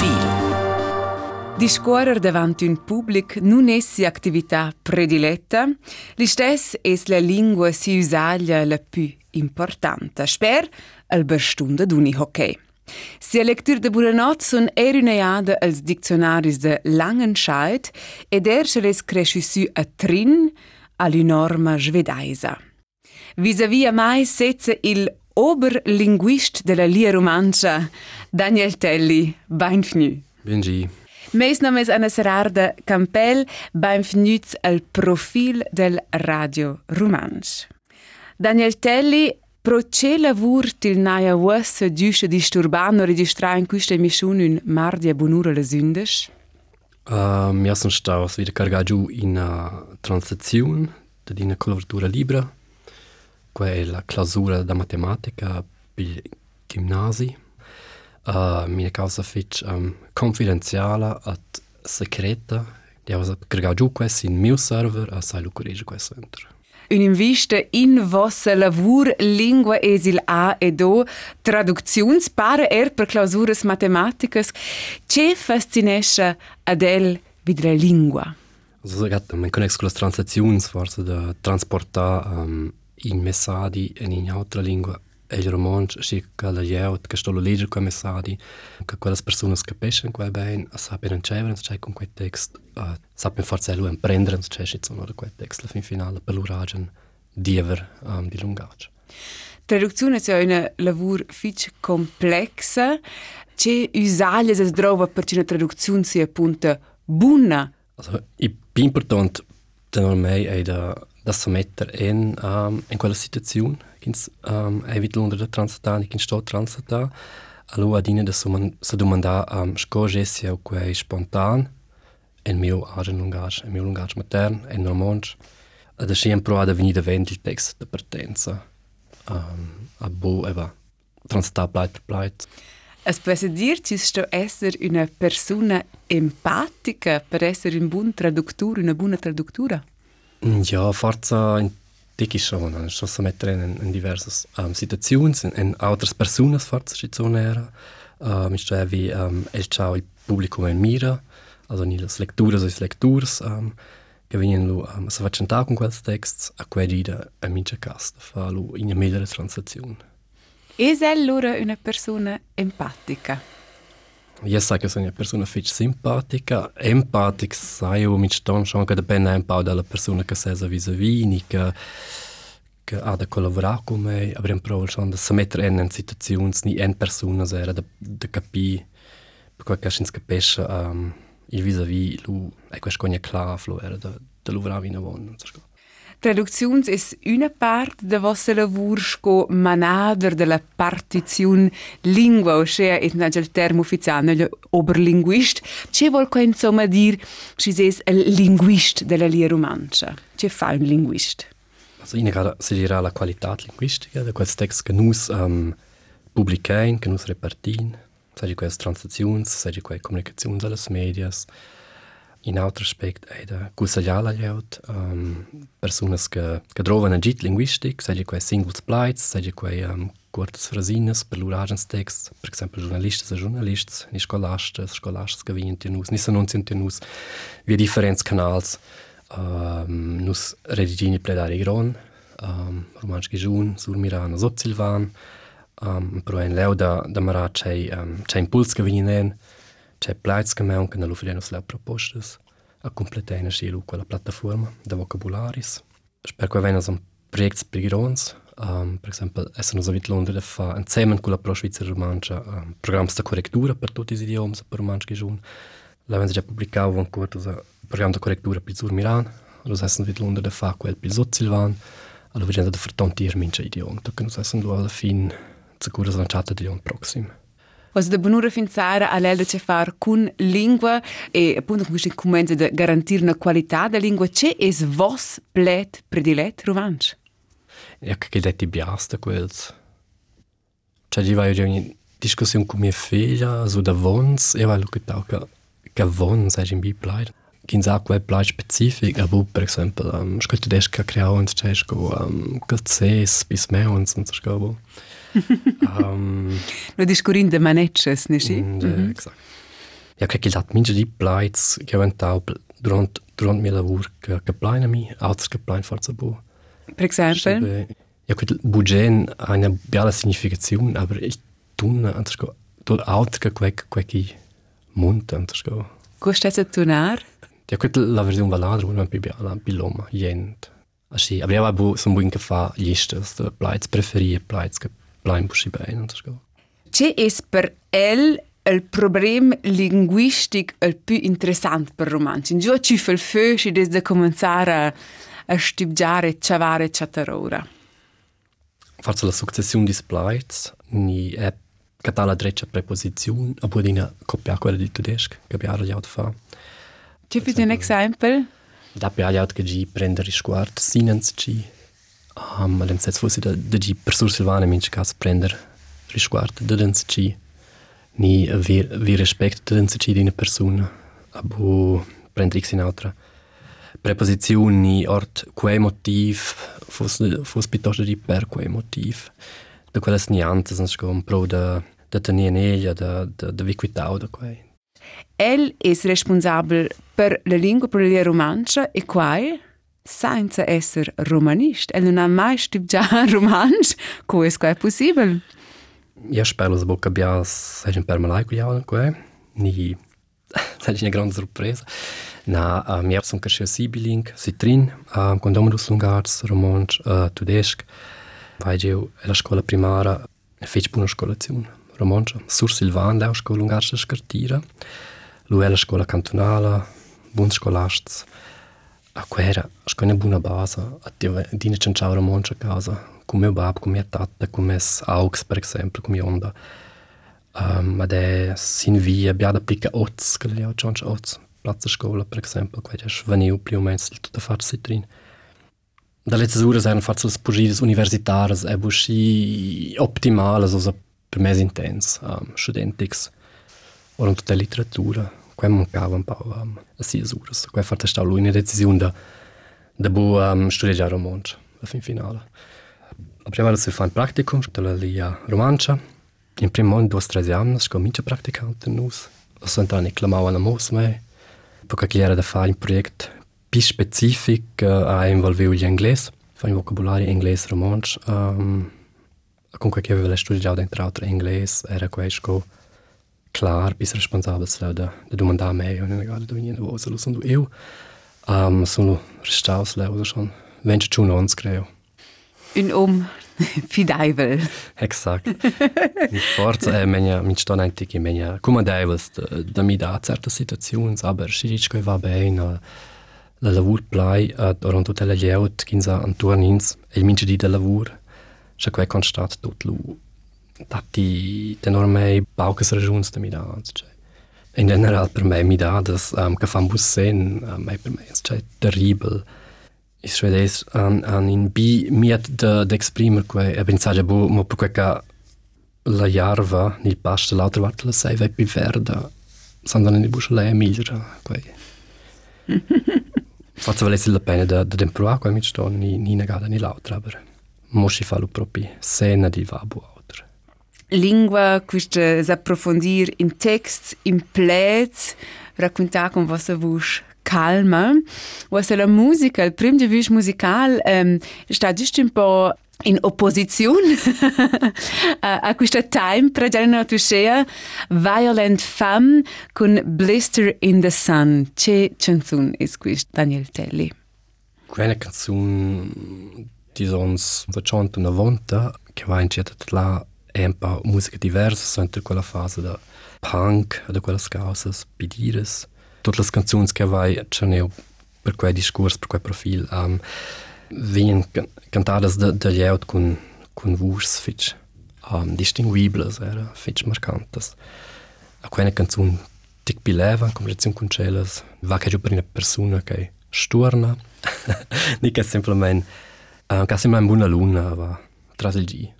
Profil Discorrer davanti un pubblic non è si attività prediletta, l'istess è la lingua si usaglia la più importante, sper al berstunda d'uni hockey. Si a lectura de Buranot sun erineada als diccionaris de Langenscheid ed er se les cresci su a trin all'unorma svedaisa. Vis-a-vis a mai setze il oberlinguist della lia romancia, Daniel Telli, benvenu. Benji. Meis nomes Anna Serarda Campel, benvenuts al profil del Radio Romansch. Daniel Telli, pro ce lavur til naia uossa giusce disturbano registrare in questa emissione un mardi a bonura le sündes? Uh, mi sono stato wieder cargato in una transazione di una coloratura libera, La clausura da matematica pil gymnasi. Uh, mia causa fitch um, confidenziala at secreta. Die haben gerga giù quest in mio server a sai lucurege quest center. Un'invista in vossa lavur lingua esil a ed o traducziuns para er per clausuras matematicas. Ce fascinesce ad el vid la lingua? Also, man kann exklusiv Transaktionsforce da transportar um, in messaggi in un'altra lingua. E il romanzo si che la jeut che sto leggere quei messaggi che quelle persone capiscono quel bene sappiano ricevere cioè con quel testo uh, sappiano forse lui prendere cioè ci sono quel testo alla fin finale per l'uragen diever um, di lungaggio Traduzione è un lavoro fitch complessa c'è usaglia si trova per una traduzione sia appunto buona. Also, il più importante per me è da, da mettere in, um, in quella situazione kins um, evit l'unda da transata kin sto transata allo adina da suman sa domanda um, sco gesia o quei spontan en mio agen lungage en mio lungage matern en normand ad sciem pro ad venida vend il text de partenza um, a bo eva transata pleit pleit Es può dirci sto essere una persona empatica per essere un buon traduttore, una buona traduttura? Ja, forza in Tiki schon, dann schon so mit in, in diverse um, Situationen, in, in altre persone forse ci sono era, um, cioè wie um, el ciao il pubblico in mira, also ni las lecturas o lectures, um, che vengono um, a facentare con quels texts, a quei dida a mince cast, fa lu in migliore transazione. E è allora una persona empatica? Io so che sono una persona fitch simpatica, empatica, sai, io mi sto schon che dipende un po' dalla persona che sei vis-à-vis, che, che ha da collaborare con me, avremo provato da se mettere in situazioni, ni in persona era da, da capire, perché che si capisce um, il vis-à-vis, lui, e questo è chiaro, era da, da lavorare in avon, so. Traduczions es una part de vostra lavur sco manader de la partiziun lingua, ossia et nagel term ufficiale, gli oberlinguist. Ce vol qua insomma dir, si es el linguist della lia romancia? Ce fa un linguist? Also in gerade si dirà la qualità linguistica de quels text che nus um, publicain, che nus repartin, sagi quelles translazions, sagi quelle comunicazions alles medias, in autospekt eda kusajala leut um, ehm, personas che che trovano git linguistic sei quei single splites sei ehm, quei um, curtas frasines per luragens text per esempio giornalistas e giornalistas ni scolastas scolastas che vinti nus ni se non senti nus via differents canals um, ehm, nus redigini pledare gron um, romanski jun sur mirano sub silvan um, pro en leuda da mara c'è um, c'è impuls che vinen c'è plaiz che meun che non offriano le proposte a completare in scilu quella piattaforma da vocabularis. Spero che vengano un projekt per girons, um, per esempio, essere so vit Londra da fa insieme con la Pro Svizzer Romancia um, programmi di correttura per tutti gli idiomi per romanci che giun. L'avevano già pubblicato un corto un programma di correttura per Sur Miran, allora essere vit Londra da fa quel per Sot Silvan, allora vediamo da vertontier mince idiomi, tocca non essere alla fine sicuro slanciata di un prossimo. Was da bonura finzara a l'elda ce far cun lingua e appunto come si commenta da garantire una qualità da lingua c'è es vos plet predilet rovanch? Ja, che detti biasta quels. Cioè, io vai una discussione con mia figlia su da vons, e vai che tauca che vons è in bi pleid. Kin sa quel pleid specific, aber per esempio, um, scolte desca creare un cesco, um, calces, bis meuns und so scobo. Um, no discurin de manetches, ne si? Mm, mm -hmm. Exact. Ja, credo che dat minge di plaits che ho entau durant durant mio lavoro che che plaina mi, altri che plain forza bu. Per esempio? Ja, quel bugen ha una bella significazione, aber ich tun antes go tot altri che quel che monta antes go. Costa se tunar? Ja, quel la versione valada, una bella, piloma, jent. Así, aber ja, aber so ein bisschen fa listas, de plaits preferie, plaits che plain busci bene antes go. C'è es per el il problem linguistic il più interessant per romanzi. Giù ci fa il feu desde cominciare a, a studiare, chavare, chatarora. Forse la successione di splites ni è catala dreccia preposizione, a budina coppia quella di tedesco, che abbiamo già fa. Ci fai un esempio? Da abbiamo già che gi prendere i sguard sinens gi. Um, all'inizio fosse da, da gi per sur Silvana mince cas prendere i sguard da dens gi. Ni vi, vi respect da dens gi di una persona. Abu prendere x in altra. Preposizione ni ort quei motiv fosse fosse piuttosto di per quei motiv. Da quelle niantes non scom pro da da tenere neglia da da da viquitau da quei. El es responsabel per la lingua per la romancia e quai senza essere romanista. E non ha mai studiato romanzo, questo è possibile. Io spero che abbiamo un po' male con gli Ni... Sai, una grande sorpresa. Na, um, io un cresciuto Sibiling, Citrin, um, con Domodus Lungars, Romanz, uh, Tudesc. Vai io alla scuola primaria, fece buona scolazione. Romanz, Sur Silvan, la scuola Lungars, Scartira. Lui alla scuola cantonale, buon scolastico. A quella, c'è una buona base, a dire che c'è una moncia a casa, come mio babbo, come mia tata, come Aux, per esempio, come Onda. Um, ed è sin via, abbiamo applicato Oz, che le ho già Oz, piazza scuola, per esempio, che è venivo più o meno tutta faccia citrina. Da letzte Ure sind fast so Projekt Universitäres, eben optimal, also so per mes intens, um, Studentix, oder unter der Literatur. quem mancavam para um, assim as horas. Quem faz esta lua na decisão da da boa um, estudar o mundo, a fim final. A primeira se faz práticos, pela lia romancha. Em primeiro ano dois três anos começa praticante nos de nós. Os centrais clamavam a nós, mas porque aqui era de fazer um projeto mais específico a envolver o inglês, fazer um vocabulário inglês romancha. Um, comunque che aveva studiato dentro altro inglese era questo clar, bis responsabile da, da domandare a me, e non guarda dove niente voce, lo sono io. Um, sono restaus leo schon, wenn schon uns creo. Un om fideivel. Exakt. Forza è meglio, mi sto neanche che meglio, come devils, da mi da certe situazioni, aber che va bene, la lavoro play, durante tutte le lieut, che sa intorno ins, e il mince di da lavoro, c'è quel constat tutto lu, dati enorme paucas ragions da mi da, cioè. In general per me mi da, das, um, che fa un bus sen, um, per me, cioè, terribile. Ich schwede es an, an in bi miet de, de exprimer que e pensare bo mo per che la jarva nel pasto l'altra volta la sei vai più verda sandano ne busce lei migliora quei Forse valesse la pena da da tempo qua mi sto ni ni negata ni l'altra aber mo si fa lo proprio sena di va bo altra Lingua questa s'approfondir in text, in plets, raccontare con vostra voce calma. Was la musica, il primo divis musical, um, sta giusto un po' in opposizione a, questa time per la notucea Violent Femme con Blister in the Sun. Che canzone è questa, Daniel Telli? Quella canzone di sons 80 90 che va in certa è un po' musica diversa, sempre quella fase da punk, da quelle causas, pidires. Tutte le canzoni che vai c'erano per quel discorso, per quel profilo, um, vengono cantate da, da lieut con, con voci fitch um, distinguibili, era fitch marcanti. A quella canzone ti pileva, in comparazione con quelle, va che per una persona che storna, non che semplicemente, uh, che sembra una buona luna, va tras il G.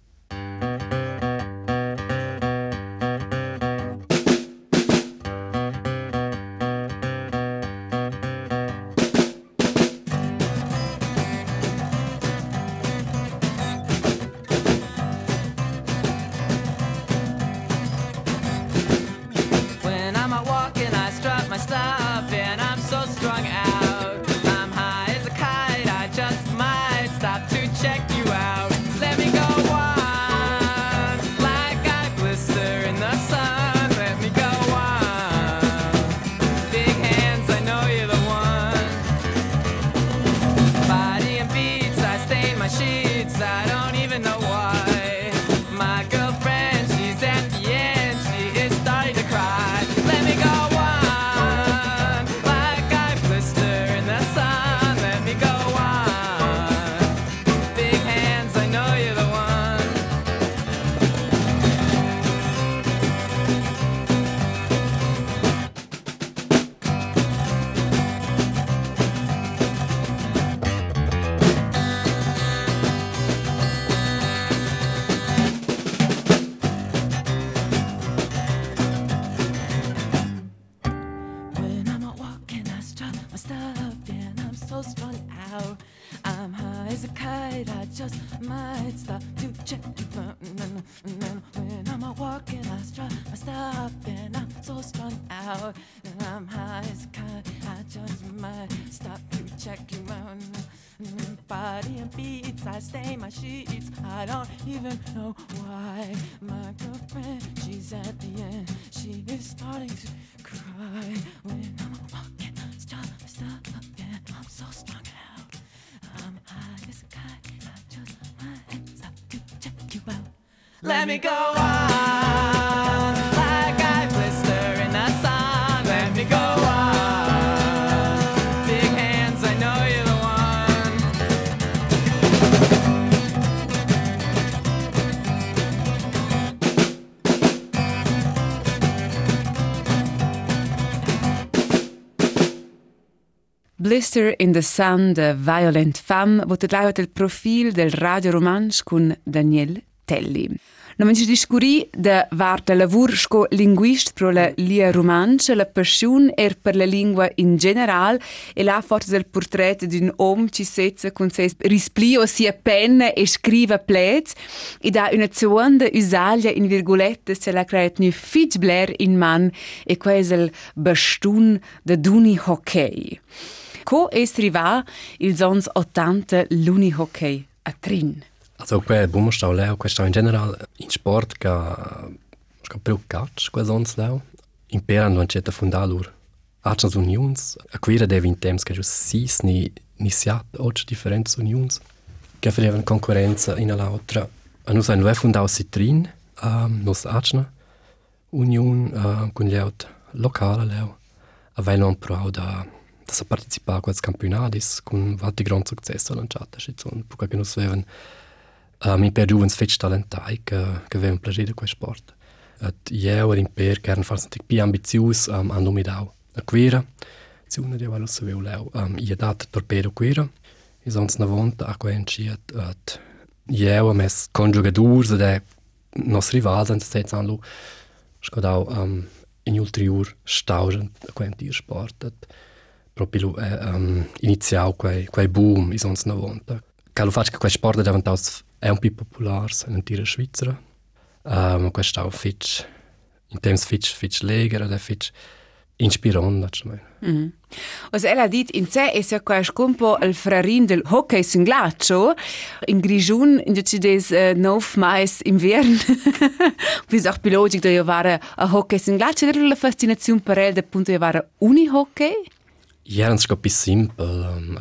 and, and then when I'm a walking, I stop, I stop, and I'm so strung out, and I'm high as kite. I just might stop to check you out. Mm, body and beats, I stay my sheets. I don't even know why. My girlfriend, she's at the end. She is starting to cry when I'm walking. Stop, stop, and I'm so strung out. I'm high as a kite. I just Let me go on like I blister in the sun. Let me go on. Big hands, I know you're the. Blister in the Sun Violent Femme votet lauat il profil del radio romansch con Daniel Telli. No ci discuri de var de lavur sco linguist pro la lia romancha, la passion er per la lingua in general e la forza del portret d'un om ci setza con ses risplio sia penna e scriva plets e da una zuanda usaglia in virgolette se la creat nu fitch in man e quel bastun de duni hockey. Co es riva il zons 80 l'uni hockey a Trin. Also auch bei Bummerstau Leo, questo in general in sport ca ca più catch qua sons Leo. Imperan non c'è da fondalur. Archas unions, a quira deve in temps che just sis ni ni siat oggi differenz unions che facevano concorrenza in all'altra. A noi hanno fondato Citrin, um, nos Archna Union um, uh, con gli aut locale Leo. Avevano provato da dass er participat als Campionatis, con vatti gran successo lanciata, schon, poco che non Um, in per giuvens fetch talentai che che avevano piacere quel sport. Et io in per che erano forse più ambizius um, hanno mi dau. A quera, se una deva lo sapevo leu, um, io dat torpedo quera, e sonst na volta a quel ciet et io mes conjugadurs ed nos rivals antes seit an lu scodau um, in ultri ur staugen a quel tir sport et proprio eh, um, iniziau quei quei boom i sonst na volta. Callo faccio che quel sport è diventato è un po' popolare in tira svizzera. Um, questo è un fitch, in termini fitch, fitch leger, ed è fitch inspirante, cioè. Mm. Os ella dit in sé es ja quai scumpo il frarin del hockey sin glaccio in Grigiun in de des uh, nov mais invern bis auch biologic da vare a hockey sin glaccio der la fascinazione per el de punto vare uni hockey Ja, das ist etwas simpel. Um,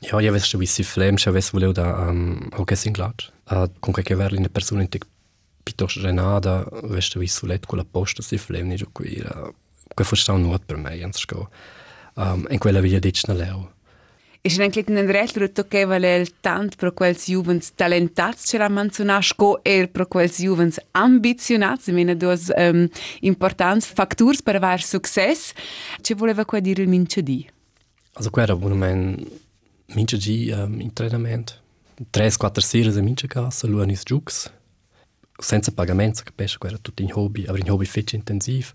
Ja, jaz še bi si flem, še jaz volel, da um, hoques in glač. Uh, konkretno verli ne persone tek pitoš renada, veš, da bi si let kola pošta si flem, nič okvi, uh, kaj fostav nuot per me, jens ško. Um, in quella via dična leo. Ich denke, in der Rest wird okay, weil er tant pro quels Jugends talentats ce la manzonage co er pro quels Jugends ambitionats, ich meine, dos ähm, um, importants factors per var success. Ce voleva qua dire il mincedi? Also, qua era un momento minchagi um, ehm, entrenament. Tres, quattro sere a mincha casa, luanis giux. Senza pagamento, se capisce che era tutto un hobby, era un hobby fece intensiv.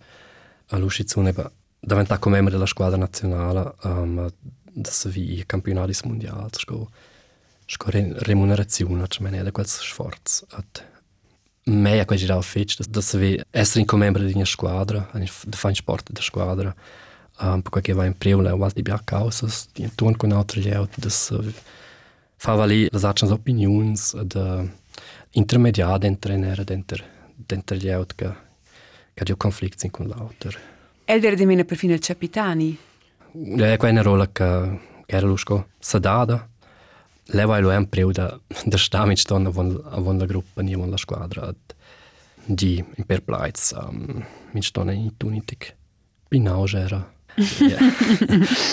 All'uscizione diventare come membro della squadra nazionale um, da Sevilla, campionati mondiali, sco, sco re, remunerazione, cioè menele quel sforzo. è meia coisa geral feita, da se ver, essere come membro da minha squadra, de fã esporte da squadra, um, porque que vai em preula, o alto de causas, e então com a outra leu, das uh, favali, das achas opiniões, da intermediada entre nera, dentro, dentro leu, que que há conflitos com l'autor. Elder de mina per fine capitani? É quella ja, rola che era lusco sadada, leva lo em preu da da stamit stonda von von la gruppa ni von la squadra di um, in perplaiz um, min stone in tunitic. Binau era Ja.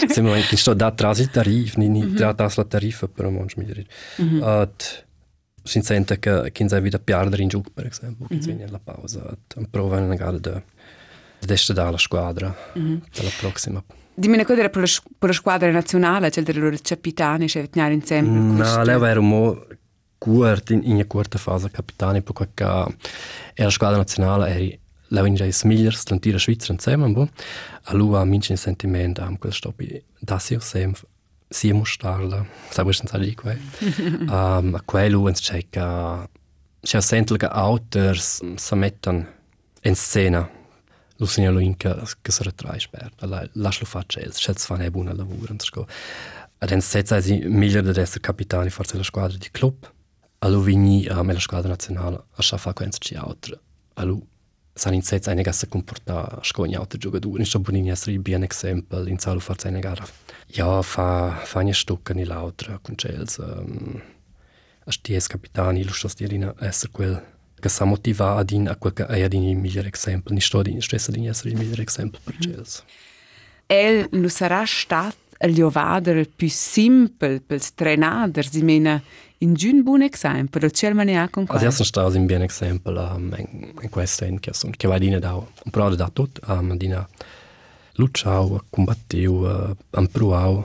Sind wir eigentlich so, da trazi tarif, ni, ni, da tasla tarifa, però manch mi dire. At, sin sente che, che sei vida piardere in giù, per esempio, che sei nella pausa, at, un prova una gara de, de stare alla squadra, della prossima. Dimmi una cosa, era per mm, la squadra nazionale, c'è il loro capitano, c'è vettinare insieme? No, lei era un po' curta, in una quarta fase capitano, perché la squadra nazionale, era lei in già migliors l'antira Svizzera insieme, bo. A minci un sentimento, am quel stoppi, da si sem si mostrarla, sai was senza lì quei. um, a quello ens c'è che c'è authors si mettono in scena lo segnalo in che, che si ritrae spert. Lascialo fare Chelsea, Chelsea fa una buona lavoro. Ed è senza essere migliore di essere capitano forse della squadra di club. Allora vini um, la squadra nazionale a fare qualcosa di altro. Allora san in sez eine gasse comporta scogna auto giocatori in sto buoni essere bien esempio in salo forza eine gara ja fa fa ne stocca ni l'altra con Chels um, a sties capitani lo sto stirina essere quel che sa motiva ad in a quel che è ad in il miglior esempio ni sto di stessa di essere il miglior esempio per Chels El nu sarà stat il jovader più simple per trenader si mena in un buon esempio, da c'è maniera con questo. Adesso sto un buon esempio um, in, in questo in che sono che va dina da un pro da tutto, um, dina luciau, combattiu, uh, ampruau.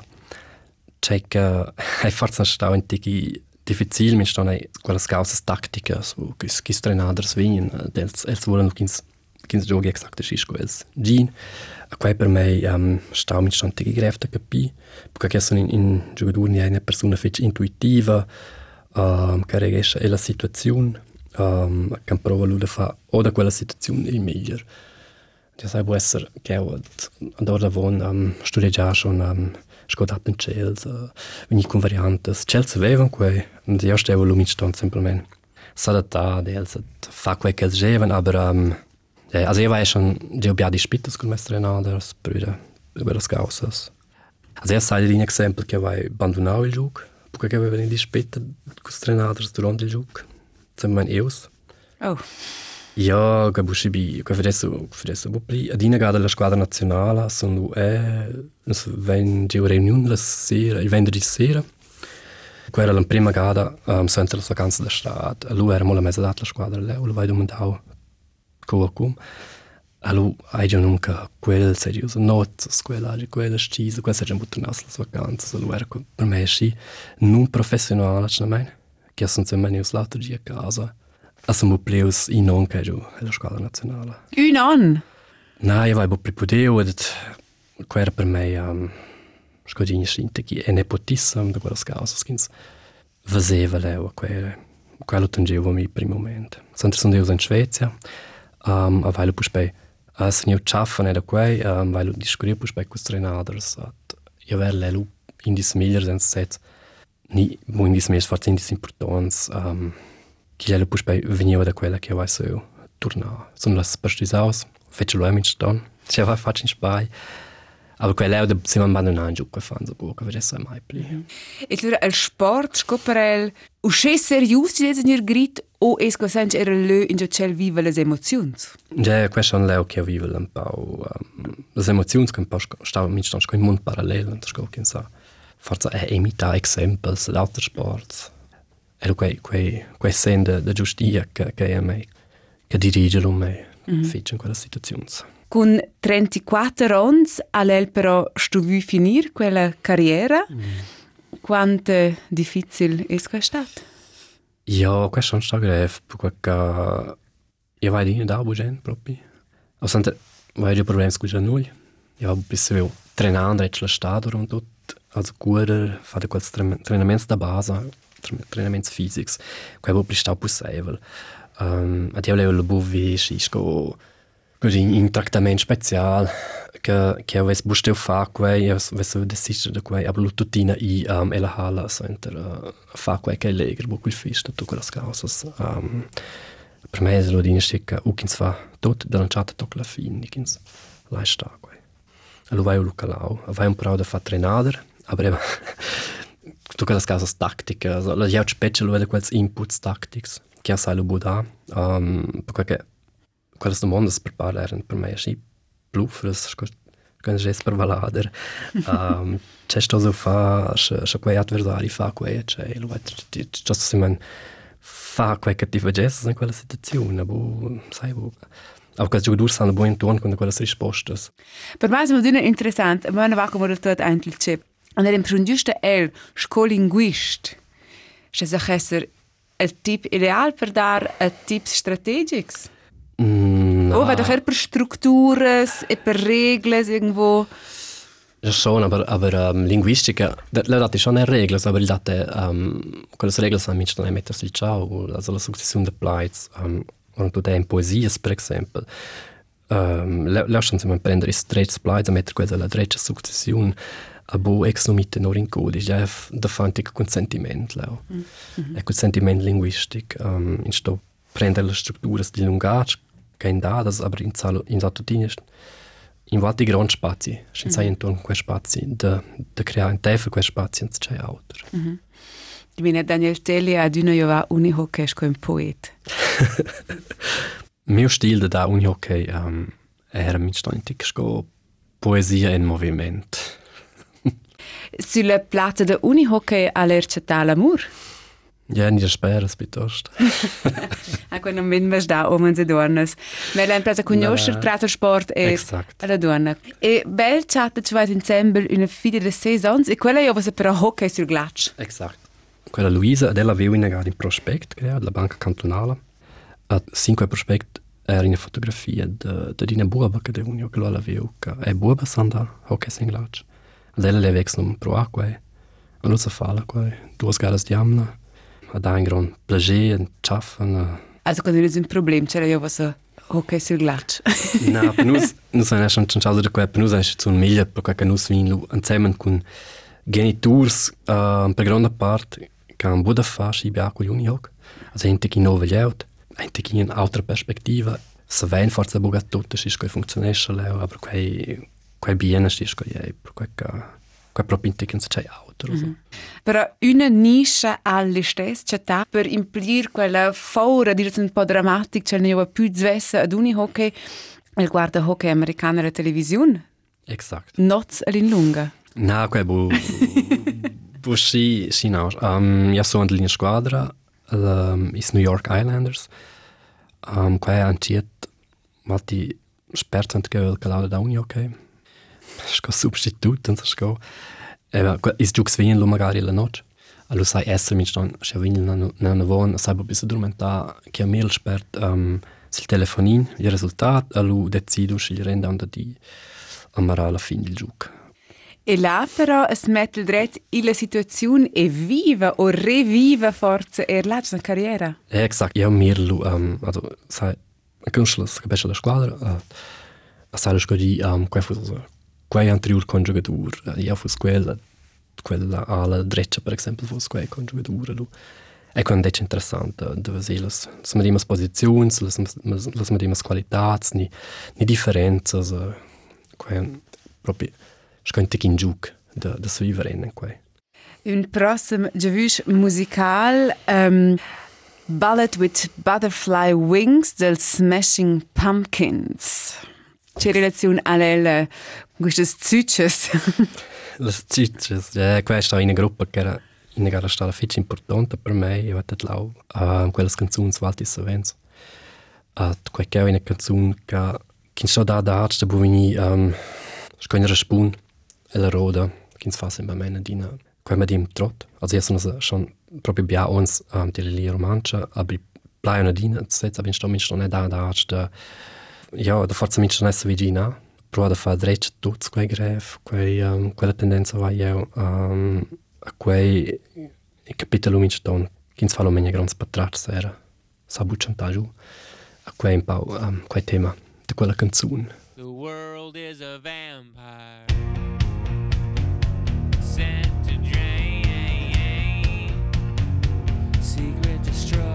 C'è che hai forza sta un tiki difficil mi sto nei quelle cause tattiche so che che trenaders vien dels els volen kins kins giochi exakt schi quels gin qua è per me um, ehm, stau mi stante che greve da capi perché sono in, in gioventù ne una persona fece intuitiva um, che reagisce alla situazione um, che prova lui da fare o da quella situazione il meglio das sei può essere che ho da lavon um, ehm, studia già schon um, scodato in cels uh, eh, ogni con variante cels avevano quei io stavo lui mi stante semplicemente s'adattare fa quel che giovane aber um, also ich war schon, die ob ja die Spittes con mestre naders, Brüder, über das Gausses. Also erst sei ein Exempel che vai abbandonau il gioco, porque de venir später com os treinadores durante o jogo. Também eu. Oh. Ja, che buscibi, che adesso, adesso bupli, ad ina gada la squadra nazionale, sono è, ven di riunione la sera, il venerdì sera. Qua era la prima gada, um, senza la vacanza da strada. Lui era molto mezza data la squadra, lei, lo vai domandare come come. Allora, hai già nunca quel serioso nozze, quella, quella scisa, quella sarebbe un nas las vacanze, allora era per me sì, non professionale, ce ne che sono sempre neus lato di a casa. Also mo pleus in non che giù la scuola nazionale. Un an? No, io vai per pudeo ed quella per me um, scodini scinte che è nepotissimo da quella causa, skins vaseva leo quella quello tangevo mi primo momento. Sono io in Svezia, um, a vai puspei uh, se neu chaffane da quei um, vai discutir puspei com os treinadores eu ver lelo indis milhas em set. Ni mu indis milhas forte indis importantes um, que lelo puspei vinheu da quella que vai seu tornar são las partisaus fece lo em então se vai fazer em Espanha Aber quella eh, da si man man anjo che fan so go, che so mai pli. Mhm. E tu al sport scoprel u che serius ci des nir grit o es go sanch er le in jo cel vive le emozions. Ja, quella schon leo che vive ehm, un po le emozions kan pas sta mit sta in mund parallel und scho kin sa. Forza è imita exemples o sport. E quei quei quei sende da giustia che che è me che dirige lo me. Mm -hmm. Fitch in quella situazione. Con 34 anni all'el però stuvi finire quella carriera. Mm. Quanto difficile è stato? Ja, questo è stato grave, perché io vai di da bugen proprio. Ho vai di problemi con noi. Io ho bisogno trenando e la stato und tutto, also cura, fare quels treinamenti da base, treinamenti fisici, quello è stato possibile. Um, e io volevo buvi, scisco, Così in trattamento speciale che che avesse busto fa quei avesse deciso da quei aber tutina i um, e la hala center uh, fa quei che leger bu quel fisch tutto quella causas um, per me lo di u kins fa tot da lanciata toc la fin di kins la sta quei allo vai lu calau vai un pro da fa trenader aber tutto quella causas tattica la ja special vede quels inputs tactics che sa lo buda um, perché quelles domandas preparar per me assim blufres quando já per valader um, c'è sto so fa se quei adversari fa quei c'è lo vai giusto se man fa quei cattiva gesta in quella situazione bo sai bo aber quasi giocatori sanno buon ton con quelle risposte per me è molto interessante ma non va come il tuo antel chip. Und er im giusto el scolinguist. C'è sa esser il tip ideal per dar a tips strategics Mm, oh, weil doch eher per Strukturen, per Regeln irgendwo. Ja, schon, aber, aber ähm, Linguistica, le date schon eine Regel, aber le date, ähm, quelle Regeln sind nicht dann mettersi il ciao, also la succession de plights, ähm, und du in Poesies, per esempio, um, lasciamo sempre prendere i tre splides a mettere quella la dreccia successione a bo ex nomite nor in codi ja da fanti consentimento leo mm -hmm. e consentimento linguistico um, in sto prendere le strutture di lungaggio in dadas aber in salo in satutini in vati spazi sin sai intorno quei spazi da da creare un tefe quei spazi in c'è altro mm -hmm. Divine Daniel Telly ad una jova unihockey come poet. Mio stil da unihockey um, era mit stantik sco poesia in movimento. Sulla plata da unihockey all'ercetà l'amor? Ja, ni da speras piuttosto. A quel non vende da omen se dornas. Me l'ha impresa conoscere tra il sport e exact. la donna. E bel chat ci va in sembel una figlia de 6 anni e quella io vose per hockey sul ghiaccio. Exact. Quella Luisa della Veuina era in prospect, creato la banca cantonale. A 5 prospect era in fotografia de de dina buba che de unio che lo la veu che è buba sanda hockey sul ghiaccio. Della le vex non pro acqua. Allora sa fala qua, due scale di amna a da en gran plaže, en čaf. En, uh... Also, ko ne razum problem, če rejo vas eh, hokej sur glač. Na, penus, nus en eschen chanchal de quep, penus esch zun milja, per quae nus vin lu anzemen kun geniturs, uh, ehm, per granda part, kan buda fasch i biaco juni hoc. Also, ente ki nove lleut, ente ki in altra perspektiva, se vein forza bugat tuttes isch quae funktionesche leo, aber quae, quae bienes isch quae, per quae quei inte che c'è altro. Mm. Però una niscia alle stesse città per implir quella faura, dire un po' drammatica, cioè ne più svessa ad uni hockey, il guarda hockey americano alla televisione. Exakt. Noz all'inlunga. No, quel bu... bu sì, sì no. Um, io sono in squadra, um, is New York Islanders. Um, qua è anciet, molti esperti che il calore da uni hockey. Sco substituto, non so Eva, is giù svegno magari la notte. Allo sai essere mi sto se vini na na na von sai bis addormenta che mail spert um, sul telefonin il risultato allo decido se gli rende onda di amara alla fine il gioco. E là però es mette dret la situazione e viva o reviva forza e la sua carriera. Esatto, io mirlo um, also sai la capisce la squadra uh, sai lo scogli um, qua fu quei anterior conjugadur io fu quella quella alla dreccia per esempio fu quei conjugadur e quando è interessante dove si las medimas posizioni las medimas qualità ni ni differenze quei proprio sconti in giuc da da vivere in quei un prossimo giavush musical um, Ballet with Butterfly Wings del Smashing Pumpkins. C'è relazione alle queste zucces? Le zucces, ja, questa è una gruppa che era in gara stata fitch importante per me, io ho lau uh, quelle canzoni Valti Savenz. Uh, quella è una canzone che che sto da da arte buvini um, scognere spun e la roda, che fa sempre bene dina. Quella dem Trott. Also jetzt sind schon proprio bia uns um, die Romancia, aber bleiben dina, jetzt aber ich sto mich nicht da da arte ja, da forza mi non essere vicina, prova a fare drecce tutti quei gref, quei, um, quella tendenza va io um, a quei capitoli mi stanno, che in fallo meglio grandi patracci sera, sa buccianta giù, a quei un po' um, quei tema di quella canzone. The world is a vampire. Sent to drain. Secret destroy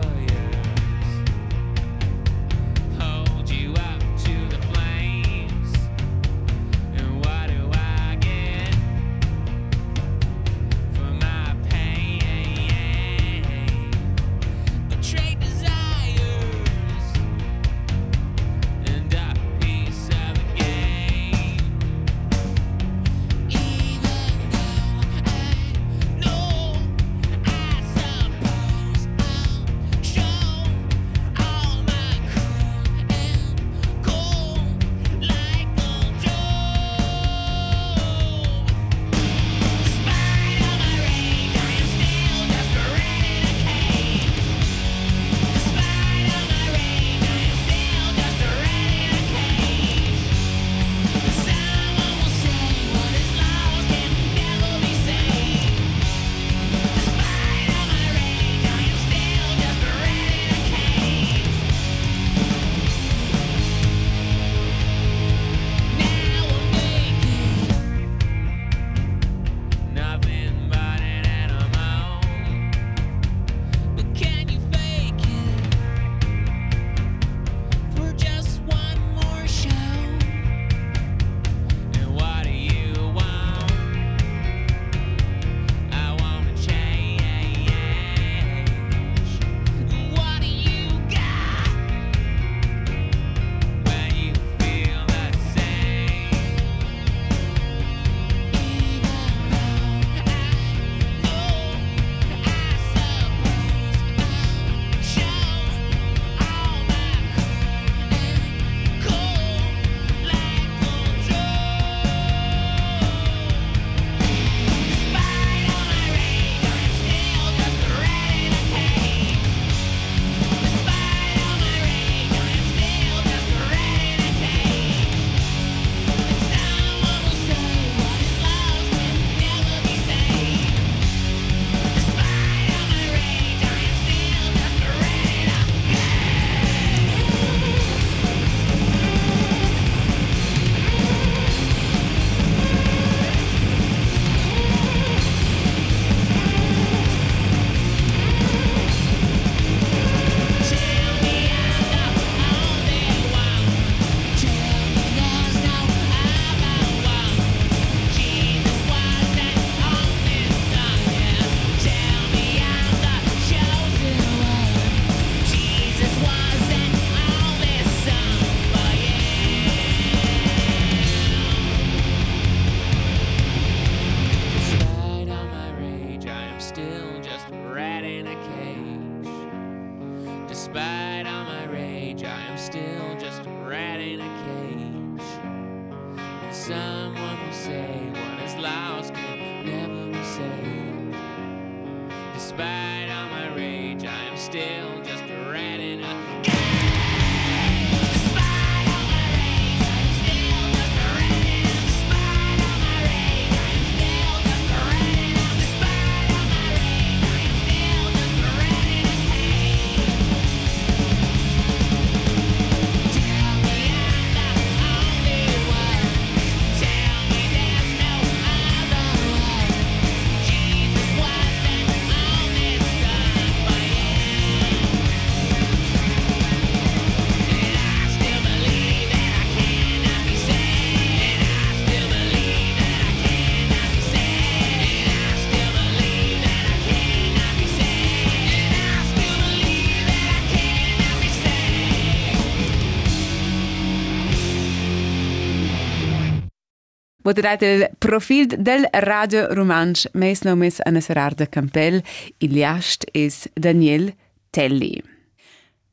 Moderat il profil del Radio Romansch, meis nomes Anna Serarda Campel, iliast is Daniel Telli.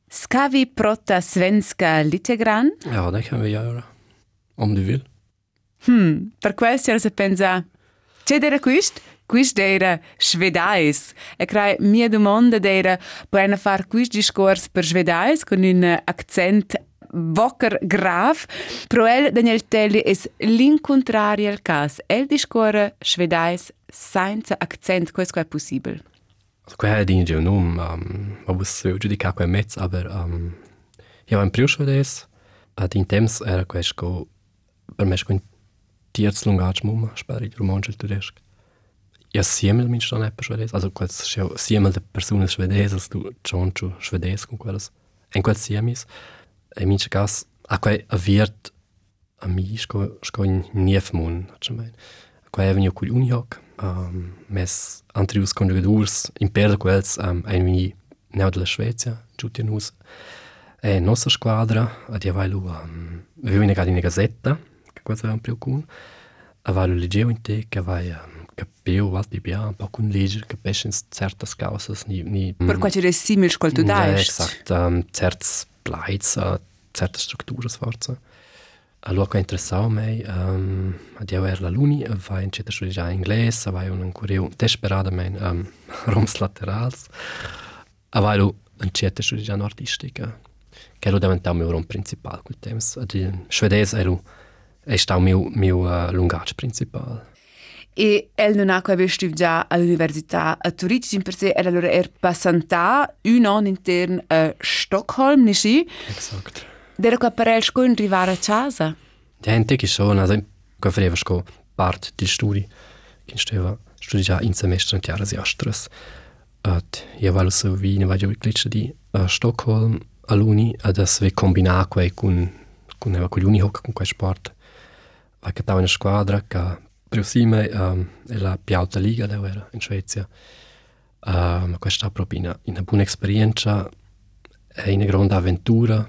Ska vi prata svenska lite grann? Ja, det kan vi göra. Om du vill. Hmm, per questo si pensa, c'è era quist? Quist era svedais. E crai mia domanda era, puoi far quist discors per svedais con un accent Bocker Graf. Pro el Daniel Telli es l'incontrario al cas. El discorre svedais senza accent, questo è possibile. Qual è dinge un um, ma bus se giudica quel mezz, aber um, io in prius svedais, ad in temps era questo per me sco tierz lungac mumma, spero il romanzo tedesco. Ja, siemel mi schon etwas Schwedes. Also, quels siemel der Person Schwedes, du schon schon Schwedes und quels. En quels siemis. e mi dice gas aquei aviert a mi sco sco in niefmun atchamen aquei avenio cul uniok um, mes antrius conjugadurs in perda quels um, ehm, ein vini neo della Svezia giutianus e nostra squadra ad availu um, ehm, avevo in in gazzetta che quasi era un preocun availu leggevo in te che avai um, capiu alti bia un po' con legger capisci in certe cause ni, ni per quale simil scolto mm, da eh, esatto um, certi plaids, uh, certe structuras forza. Allora, che interessava a me, um, ad io era la luni, vai in città studiare inglese, vai un cureu desperadamente um, roms laterals, a vai in città studiare artistica, che era diventato il mio rom principale quel temps. Ad in svedese era è stato il mio, mio uh, lungaggio principale. e el non ha aveva studiato all'università a Zurich in per sé e allora er passata un anno intern a Stockholm, non sì? Esatto. Dera qua per el sco in arrivare a casa. Gente che sono, ad esempio, che faceva sco parte di studi, che stava studiando in semestre in chiare astras. At io vado su Wien, vado a glitch di eh, Stockholm all'uni adesso vi combinare con con eh, con gli unihoc con quel sport. Va che stava in squadra che Prossime um, ehm, è la più alta Liga era, in Svezia. Um, questa è proprio una, una buona esperienza, è una grande avventura,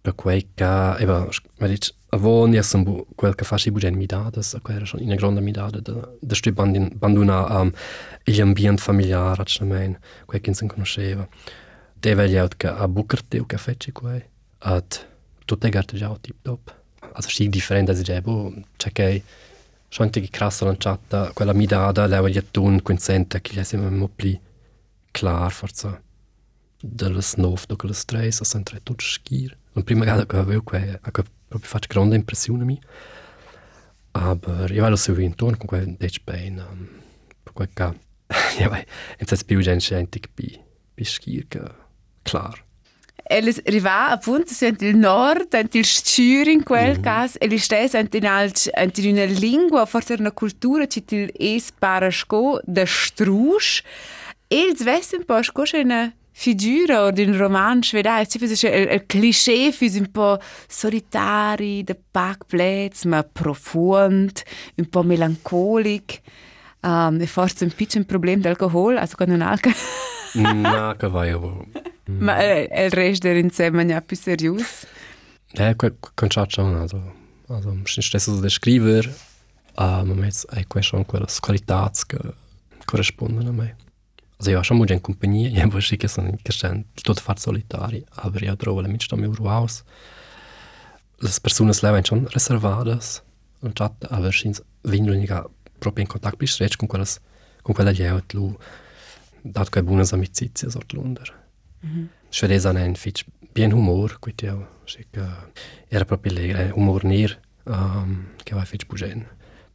per quei che, eva, vedic, avon, io sono quel che faccio buone midades, era una grande midade, da sto abbandonare um, l'ambiente familiare, quel che non conosceva. Deve gli altri che a Bucarte, che fece quei, e tutte le altre già tip top. Also, è differente, boh, è che Schante che crassa lanciata quella midada leva gli attun consente che gli siamo mo pli clar forza delle snov do quelle stress a sentre tut schir. La prima gara che avevo qua a che proprio faccio grande impressione mi. Ah, Aber io vado su intorno con quel dec pain um, per quel ca. Ja vai, in sens più gente senti che pi pi schir che clar. Eles riva appunto sent il nord, sent il scür in quel mm. cas, e li stes sent in alt, sent in una lingua, forse una cultura, ci til es para sco da strusch. Els vessen un po' sco c'è una figura o d'un roman svedai, ci fese il, il cliché fis un po' solitari, de parkplatz, ma profund, un po' melancolic. Um, e forse un piccolo problema d'alcohol, also quando un alcohol... Накаваево. Ma el resto era insieme a più serius? Eh, conciaccia un altro. Also, stesso da scrivere, a moments è questa una quella qualità che corrisponde a me. Also, io sono molto in compagnia, io voglio che sono che sono tutto far solitari, ma io trovo le amici da mio ruaus. Le persone levano sono riservate, non chat, ma vengono proprio in contatto più stretto con quelle con quella lieve, dat che buone amicizie sort lunder. Mm -hmm. Svedesa ha un fitch bien humor, quindi io che era proprio lì, humor nir, um, che va fitch bugen.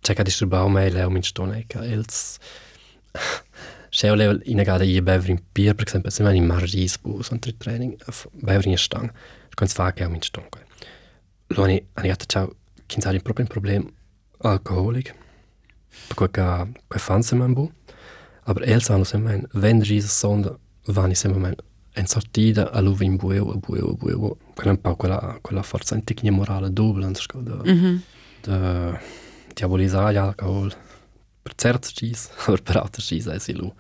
C'è che disturbau me leo min stone che els Schau leo in gada i bever in pier, per esempio, se man in margis bu son tri training, bever in stang, kan fa che min stone. Lo ani ani gata ciao, kin sa proprio un problem alkoholik. Per que que fan se man bu. Aber els hanno sempre mein, wenn Jesus sonda, vanno sempre mein, in sortita er a lui in bueo, a bueo. Quella un po' quella, quella forza, in tecnica morale doppia, da, mm -hmm. da diabolizzare l'alcol. Per certe cose, ma per altre cose è lui.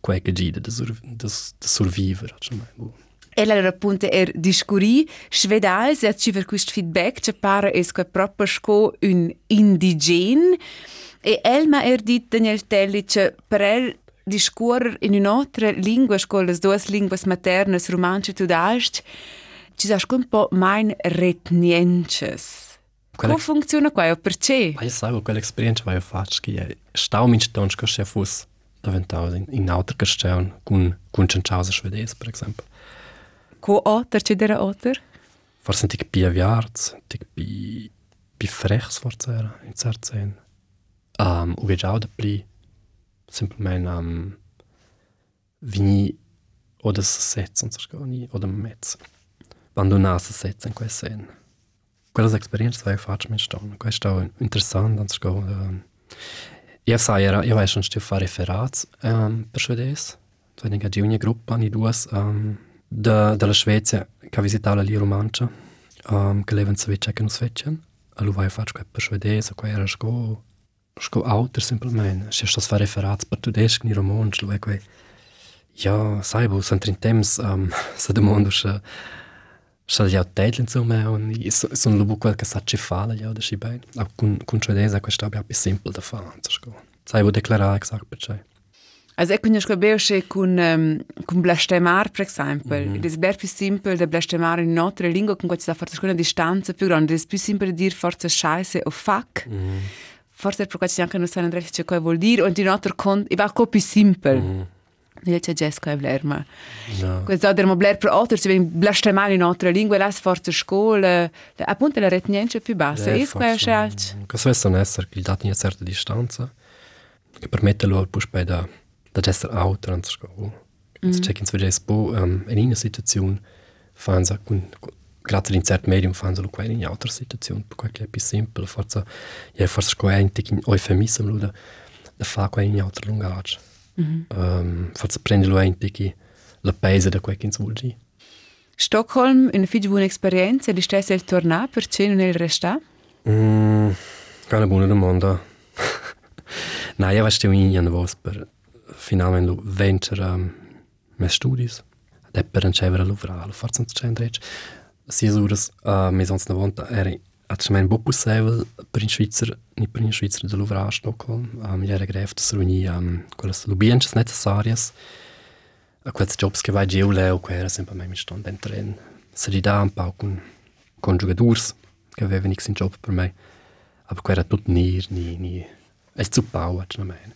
Quella che gira, da, da, da survivere, cioè, boh. Ella era appunto er discuri, svedal, se ci per questo feedback, ci pare che è proprio un indigene, e el ma er dit Daniel Telli che per el discurer in un'altra lingua sco le due lingue materne romanche tudalst ci sa un po' mein retnienches. Quella- Come funziona qua? Perché? Ma io sai, quell'esperienza che io faccio, che stau min stonch che se fosse diventato in, in altra questione con, con cianciausa svedese, per esempio. Co otter ci dera otter? Forse un tic più aviarz, un tic più, più frechs, forse era, in certi sen um, uwiedział pri simpelmente um, vini oder se setzen, ni oder mezz. Quando nasce setzen quei sen. Quella esperienza vai faccio mi sto, quei sto interessante, anzgo um, Jaz saj, jaz veš, da ste fare referat, um, prišvedes, to je neka živnja grupa, ni duas, um, da, da la Švecija, ki vizitala li Romanča, um, ki leven se veče, ki no svečen, ali vaj fač, ko je prišvedes, ko je raško, šel avtor sem pred meni, še šel sva referat, pa tudi deškni roman, človek ve, ja, saj bo sem trin temps, um, se demondo še, še ljao tedlen zu me, on, son lubu quel che sa ci fala ljao da si ben, a kun, kun čo ideza, questo abbia più simple da fa, anzi, ško. Saj bo deklarare, exakt, perché. Also, ich konnte schon schon con, um, con blastemar, per mhm. esempio. Mm -hmm. È più semplice di blastemare in un'altra lingua, con cui si fa una distanza più grande. È più semplice di dire forse scheisse o fuck. Mm -hmm. forse per questo anche non sanno dirci cosa vuol dire und die Notter conto, ich war copy simple. Mm-hmm. Mm. Nel c'è Jessica e Blair, ma no. questo dermo Blair per altro, se viene blastre male in altre lingue, la forza scuola, appunto la retenienza più bassa, eh, è quella scelta. Questo è un essere che dà una certa distanza che permette loro poi poi da da essere auto in scuola. Mm. Se c'è che in sveglia spo um, ehm, in una situazione fanno con grazie in certo medium fanno solo qua in un'altra situazione per qualche è più semplice forse è forse tic in eufemismo da da fa qua in un'altra lungaggio. Mm -hmm. um, forse prende lo un tic la paese da quel che vuol dire. Stockholm, una figlia buona esperienza, di stessa il tornare, perché non è il resta? Mm, una buona domanda. no, io avevo un anno vos per finalmente vincere um, mes studis. E per ricevere l'uvralo, forse non c'è un dreccio. Caesars, uh, Maison Snavonta, eri, Ač meni bo posebej prinšvicer, ni prinšvicer, delo vrašno, ko um, je regrev, da se runi, um, ko se ljubijem, če se ne cesarjes, ko se jobske vaj djevlev, ko je sem pa meni šton den tren, se di dam pa kun konjugadurs, ki veve nik sin job per mei, ampak ko je er tut nir, ni, ni, es er zu pau, ač na meni.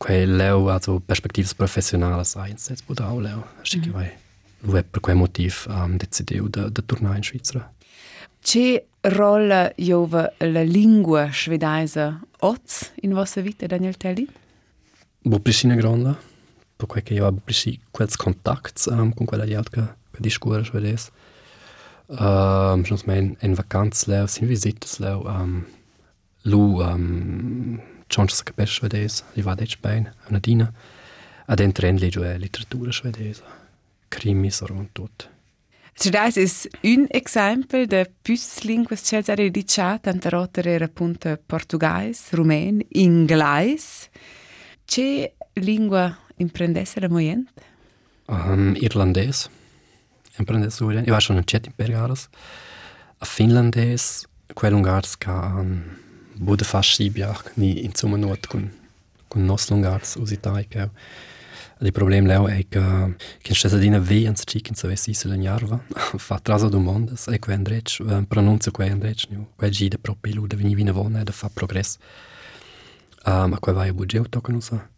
Ko je lev, also perspektivs profesionala science, bo da lev, šiki vaj. Mm lui è per quel motiv um, decidiu da, da tornare in Svizzera. Che rolla jova la lingua svedese oz in vostra vita, Daniel Telli? Bo priscina grande, per quel che io ho prisci quels contacts um, con quella gente che, che discura svedese. Um, schon mein en vacanz leo, sin visitas leo, um, lu um, chances sa caper svedese, li va dec bein, una dina, ad entren legio è letteratura svedese, crimis or und tot. Svedese is un esempio de pus linguas che c'è di chat, tanta rota era appunto portugais, rumen, inglais. Che lingua imprendesse la moyente? Um, irlandes, imprendes io war schon in Chet imperialis, a finlandes, quel ungars ca um, bude fast sibjach, ni in summa not con, con nos lungars usitaic, Il problema è che che stessa dina ve ans chicken so esi se l'gnarva fa traso do mondes e quen drech pronunzia quen drech nu quel gide pro pelu de vini vina vona da fa progress uh, ma quel vai a budget toca nu sa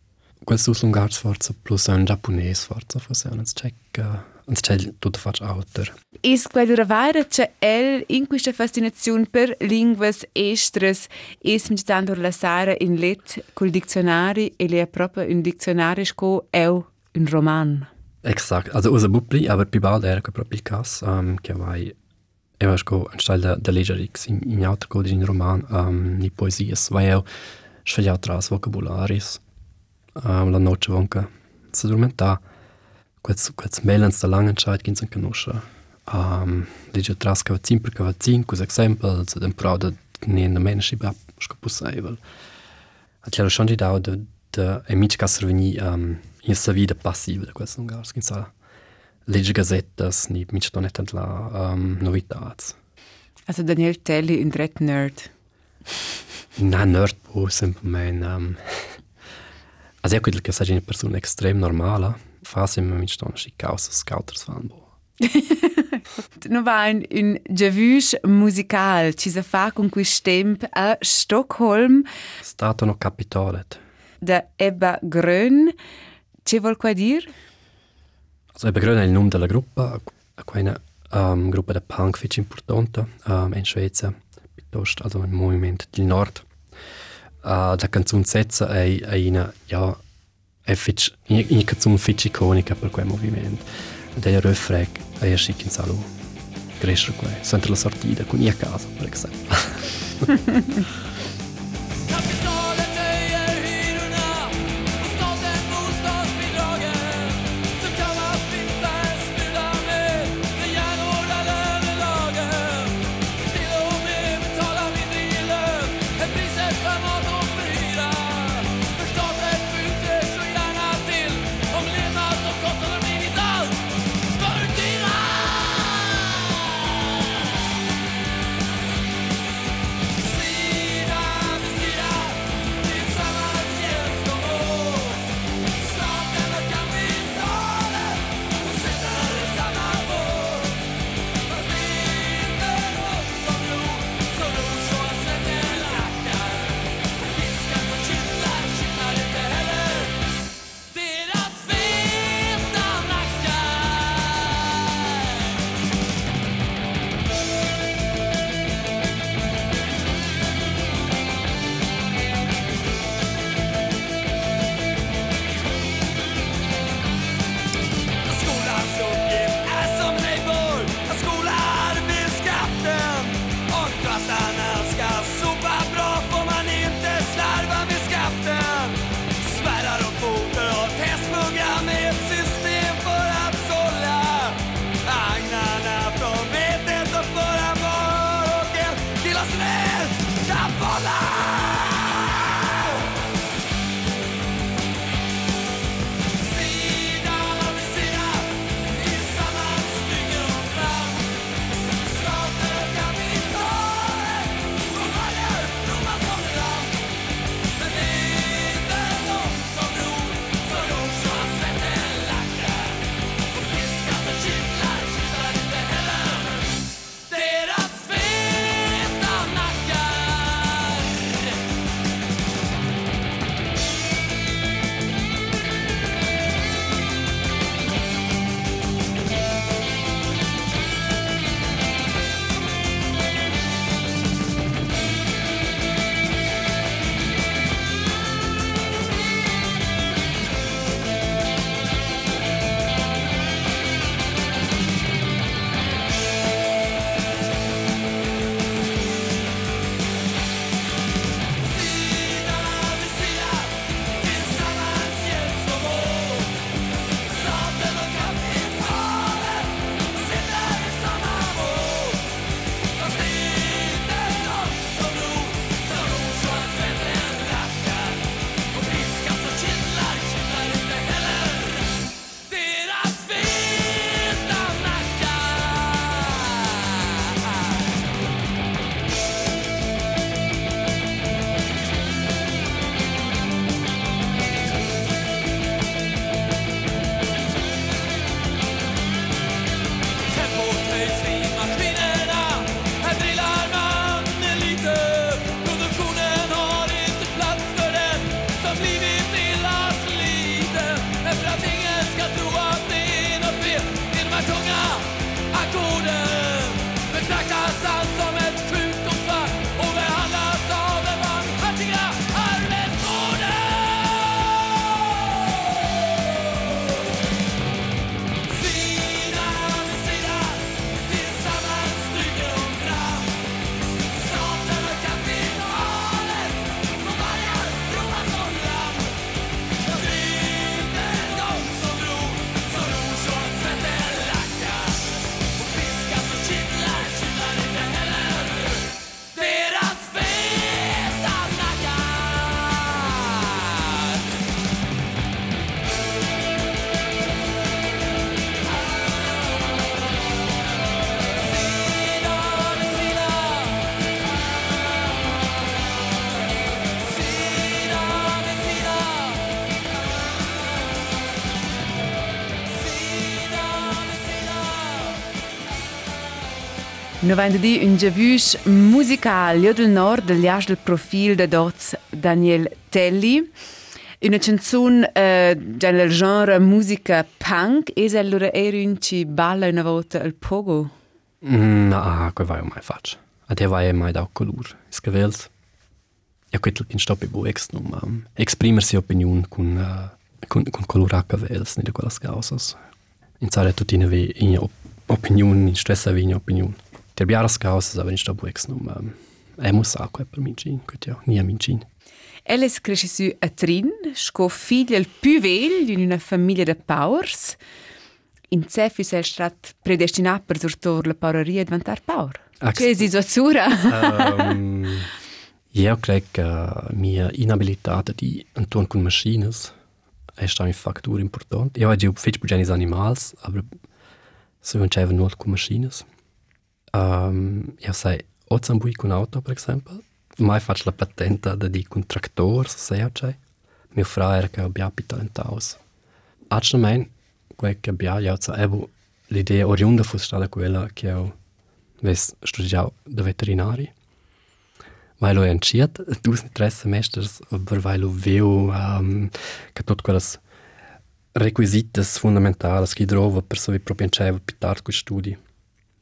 quel sus un gars forza plus un giapponese forza forse un check uh, un check tutto faccio outer Es quella vaira che el in questa fascinazione per linguas estres. Es meditando la sara in let col dizionari e le proprio un dizionario sco eu un roman. Exakt, also usa bupli, aber più bald era quel proprio il caso, um, che vai e vai sco anstelle da leggerix in, in altro codi in roman, um, ni poesies, vai eu scegliao tras vocabularis, um, la noce vonca se Kot, kot smeljen stalangen čajt, ki sem kanuša. Um, Liče traskava cimprkava cinku, za eksempel, za den prav, da ne na meni še bila ško posajval. A če še ni dal, da, da je mička srveni um, in seveda pasivna, kot sem ga skinca. Liče gazeta, ni mič to ne tantla um, novitac. Also Daniel Telly in Red Nerd. Na nerd po sem pomen. Um, also ja, kot je, ker sem ena persona ekstrem normala. Fa sempre mica non si causa scouters fan bo. No va un, un javush musical ci sa fa con cui stemp a Stockholm Stato no capitolet. da Ebba Grön. Ci vuol qua dir? Also eben gerade il nome della gruppa, quella um, gruppa de punk fitch importante um, in Svezia, piuttosto also un movimento del nord. Uh, la canzone Setza è, è una, ja, indicazione fitch iconica per quel movimento. Del refrec a esci in salu. Crescere qua, sempre la sortita, con i a casa, per esempio. 90 interviews musicali del nord degli del profil de Doz Daniel Telli. Una canzone eh, del genere musica punk e se allora eri ci balla una volta al pogo? Mm, no, quel vai mai faccio. A te vai mai da e eh, color. Scavels. E quel che sto per buex non um, esprimersi opinion con uh, con con color a cavels, ne de quella causa. In sale tutti ne ve in opinion, in stressa ve in opinion. Der biaras causas, aber in stoppu ex num um, muss a quel per mincin, quet ja, nie mincin. Elles cresce su a Trin, sco figlia il più vell in una famiglia de Powers. In Cefis è strat predestinato per surtor la paureria e diventar Power. Che si sozzura? um, io crec che mia inabilità di intorno con machines è stato un fattore importante. Io ho fatto bugenis animals, aber se non nulla con machines. Um, eu sei, otzambui con auto, per exempel, mai fac la patenta da di con tractor, se sei ace. Mio frère che abbia pita in taus. Acna mein, quel che abbia jautza ebu, l'idea oriunda fu stata quella che eu ves studiau da veterinari. Weil lo entschiet, dus tre semesters, aber ehm, weil lo veu, um, che tot quellas requisites fundamentales che drova per sovi proprio in ceva pitar quei studi.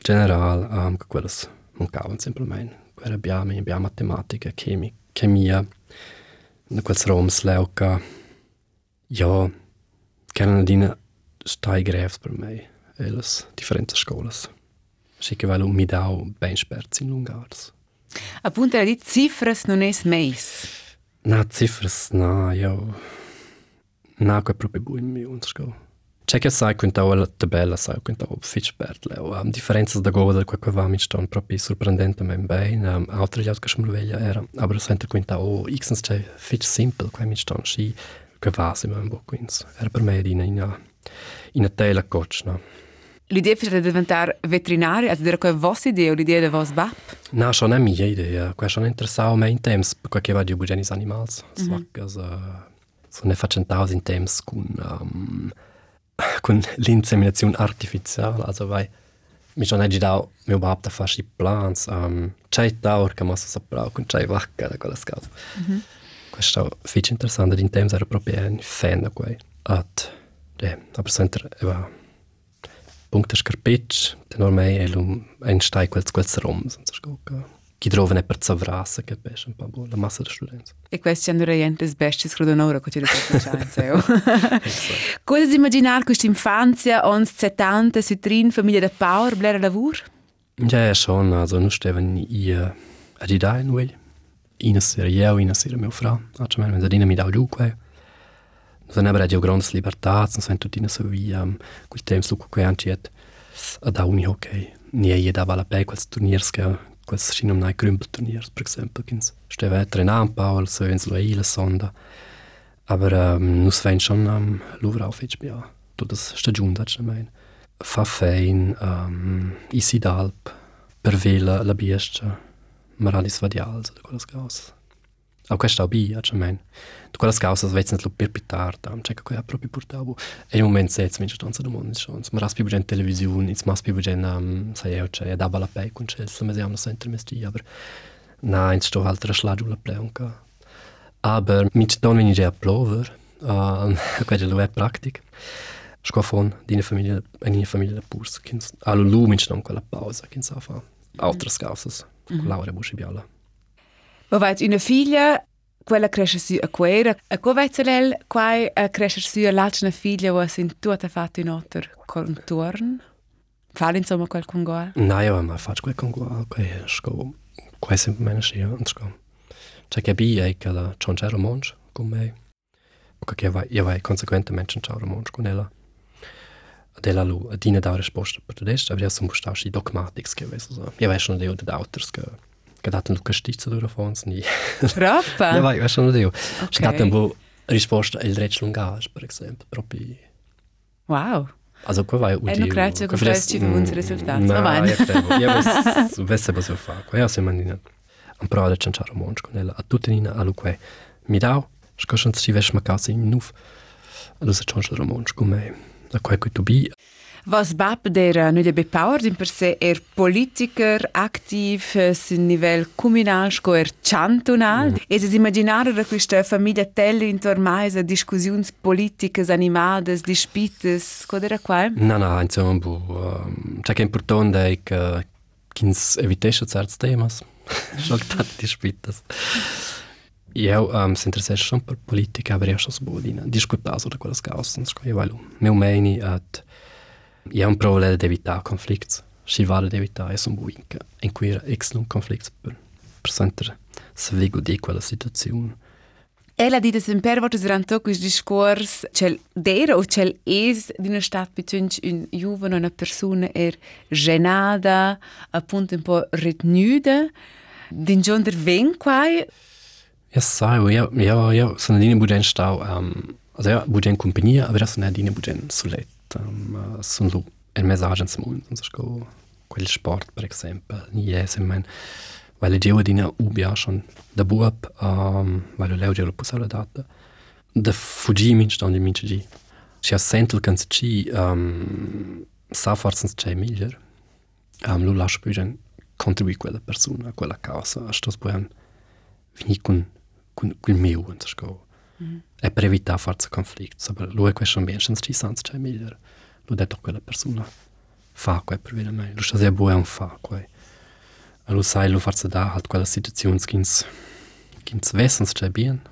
General, um, che quelle mancavano semplicemente. Quella abbiamo, abbiamo matematica, chemi, chemia, quels roms leuca. Ja, che erano dine stai greves per me, le differenti scuole. Sì che weil mi dau ben sperzi in lungars. Appunto, di cifras non es meis. Na, cifras, na, io... Na, quei proprio bui mi unsco. Čekaj, saj quintavo tabella, saj quintavo fitch pertle. Um, ehm, differenza da govo da quel che va mi sta un proprio sorprendente men bene. Um, altre già che smulveglia era, aber sempre quintavo xns c'è fitch simple, quel mi sta un sci che va se men bo. Era per me di in in a tela coach, no. L'idea è diventare veterinario, è dire vostra idea o l'idea del vostro bab? No, non è mia idea, questo non interessava me in tempo, perché va di bugiani animali, mm -hmm. so che eh, sono ne facciano in tempo con... Um, ehm, con l'inseminazione artificiale, also vai mi schon nicht dau mio bab da fasci plans, um, c'è taur che massa saprau con c'è vacca da quella scasa. Mm -hmm. Questo è fitch interessante, in temps era proprio un fan da quei. At, de, aber center, eva, scarpetch, den ormai è un ein stai quels quels rom, senza scoca. Chi trova ne per zavrassa che pesce un po' la massa di studenti. E questi hanno realmente le beste scrodonore che ci ricordiamo. Cosa immaginare questa infanzia, ons 70, su Trin, famiglia da Power, blera lavoro? Ja, ja, schon, also nu steven i uh, ad idea in uel. Ina sera io, ina sera mio fra. Also, wenn da mi dau giù quei. Non è radio grandes libertats, non sento tutti so via, um, quel temps lu quei anciet ad a uni hockey. Nie je dava la pe quels turniers che quels scinum nai grümpel turniers, per esempio, kins steve trenan Paul, so ins lo eile sonda. Aber um, nus ven schon am luvra auf HBA. Tu das stagiun da ich mein. Fa fein, um, isi d'alp, per vela la biescia, maralis vadials, da quelles cose. Au questo bi, ich mein. Du quelles cose vets net lo per pitar, tam, c'è che ha proprio portavo. E in momento sez min stanza do mondo, schon. Ma raspi bugen television, its mas pi bugen um, sai io c'è da bala pe con c'è, se me siamo sempre mesti, aber na, in sto altra slagiu la pleonca. Aber mit don wenn ich a plover, uh, quella lo è pratic. Scofon, dine famiglia, eine famiglia da purs, kins, allo lu min ston quella pausa, kins a fa. Altres causas, mm -hmm. Laura Buscibiala. Wo veit una figlia, quella cresce su a quera, a co veit lel, quai a cresce su a l'altra figlia, wo sin tutta fatto in otter contorn? Fare insomma quel con goa? Na, io ma faccio quel con qua, quel sco, quel sempre meno scia, non sco. C'è che bi è che la un monge con me. O che vai, io vai conseguentemente un monge con ella. Della lu, a dine da risposta per aber ja som bustashi dogmatics veso so. Io vai schon deo de autors che Gadaten du castizza dura fons ni. Rappa? Ja, vai, io sono dio. Scatten bo risposta il dreccio lungas, per esempio, proprio. Wow. Also, qua vai udio. E non crece che fresci di un risultato. Va bene. Ja, was wesse was fa. Qua ja se mandina. Am prova c'è un monch con ella a tutte nina a luque. Mi dau, scosan si vesh ma casa in nuf. Allora se c'è un monch con me. Da qua che tu bi Was Bab, der äh, nu de bepowert, in per se er politiker, aktiv, äh, sul nivel comunal, sco er cantonal. Mm. E se immaginare da äh, questa famiglia telle intorno mais a discussioni politiche animate, dispute, codera qua? No, no, insomma, ehm, bu, um, c'è che importante è che kins evitesce certi temi, soltanto dispute. Eu um, se interessejo sempre por política, abri estas bodinas, discutas sobre aquelas causas, eu olho, meu meini at io un problema di evitare conflitti. Si vale di evitare, è un bu inca, in cui era ex non conflitti per, per sentir se vigo di quella situazione. Ella dit es in per volte durante questo discorso c'è der o c'è es di una stat bitunc un giovane una persona er genada appunto un po' retenuta din giorno ven quai Ja, sai, io, io, io sono di Buden stau, um, also ja, Buden compagnia, aber sono di Buden sulet. um, som er messagen som hun som skal quel sport per exemple ni es men weil ich ja dine ubia schon da buab um, weil leu ja pusa la data da fugi min stand min chi si assentel kan chi um, sa forzens c'è miglior um, lo lascio più gen contribui quella persona quella causa sto poi vini con con quel meu in scopo e per față conflict, să lui că și bine și strisant ce mi der, lui de tot quella persoană. Fa cu privire mai, lui să bue un fa cu. Lui sai lui față da halt quella situațiune skins kins wesens ce bine,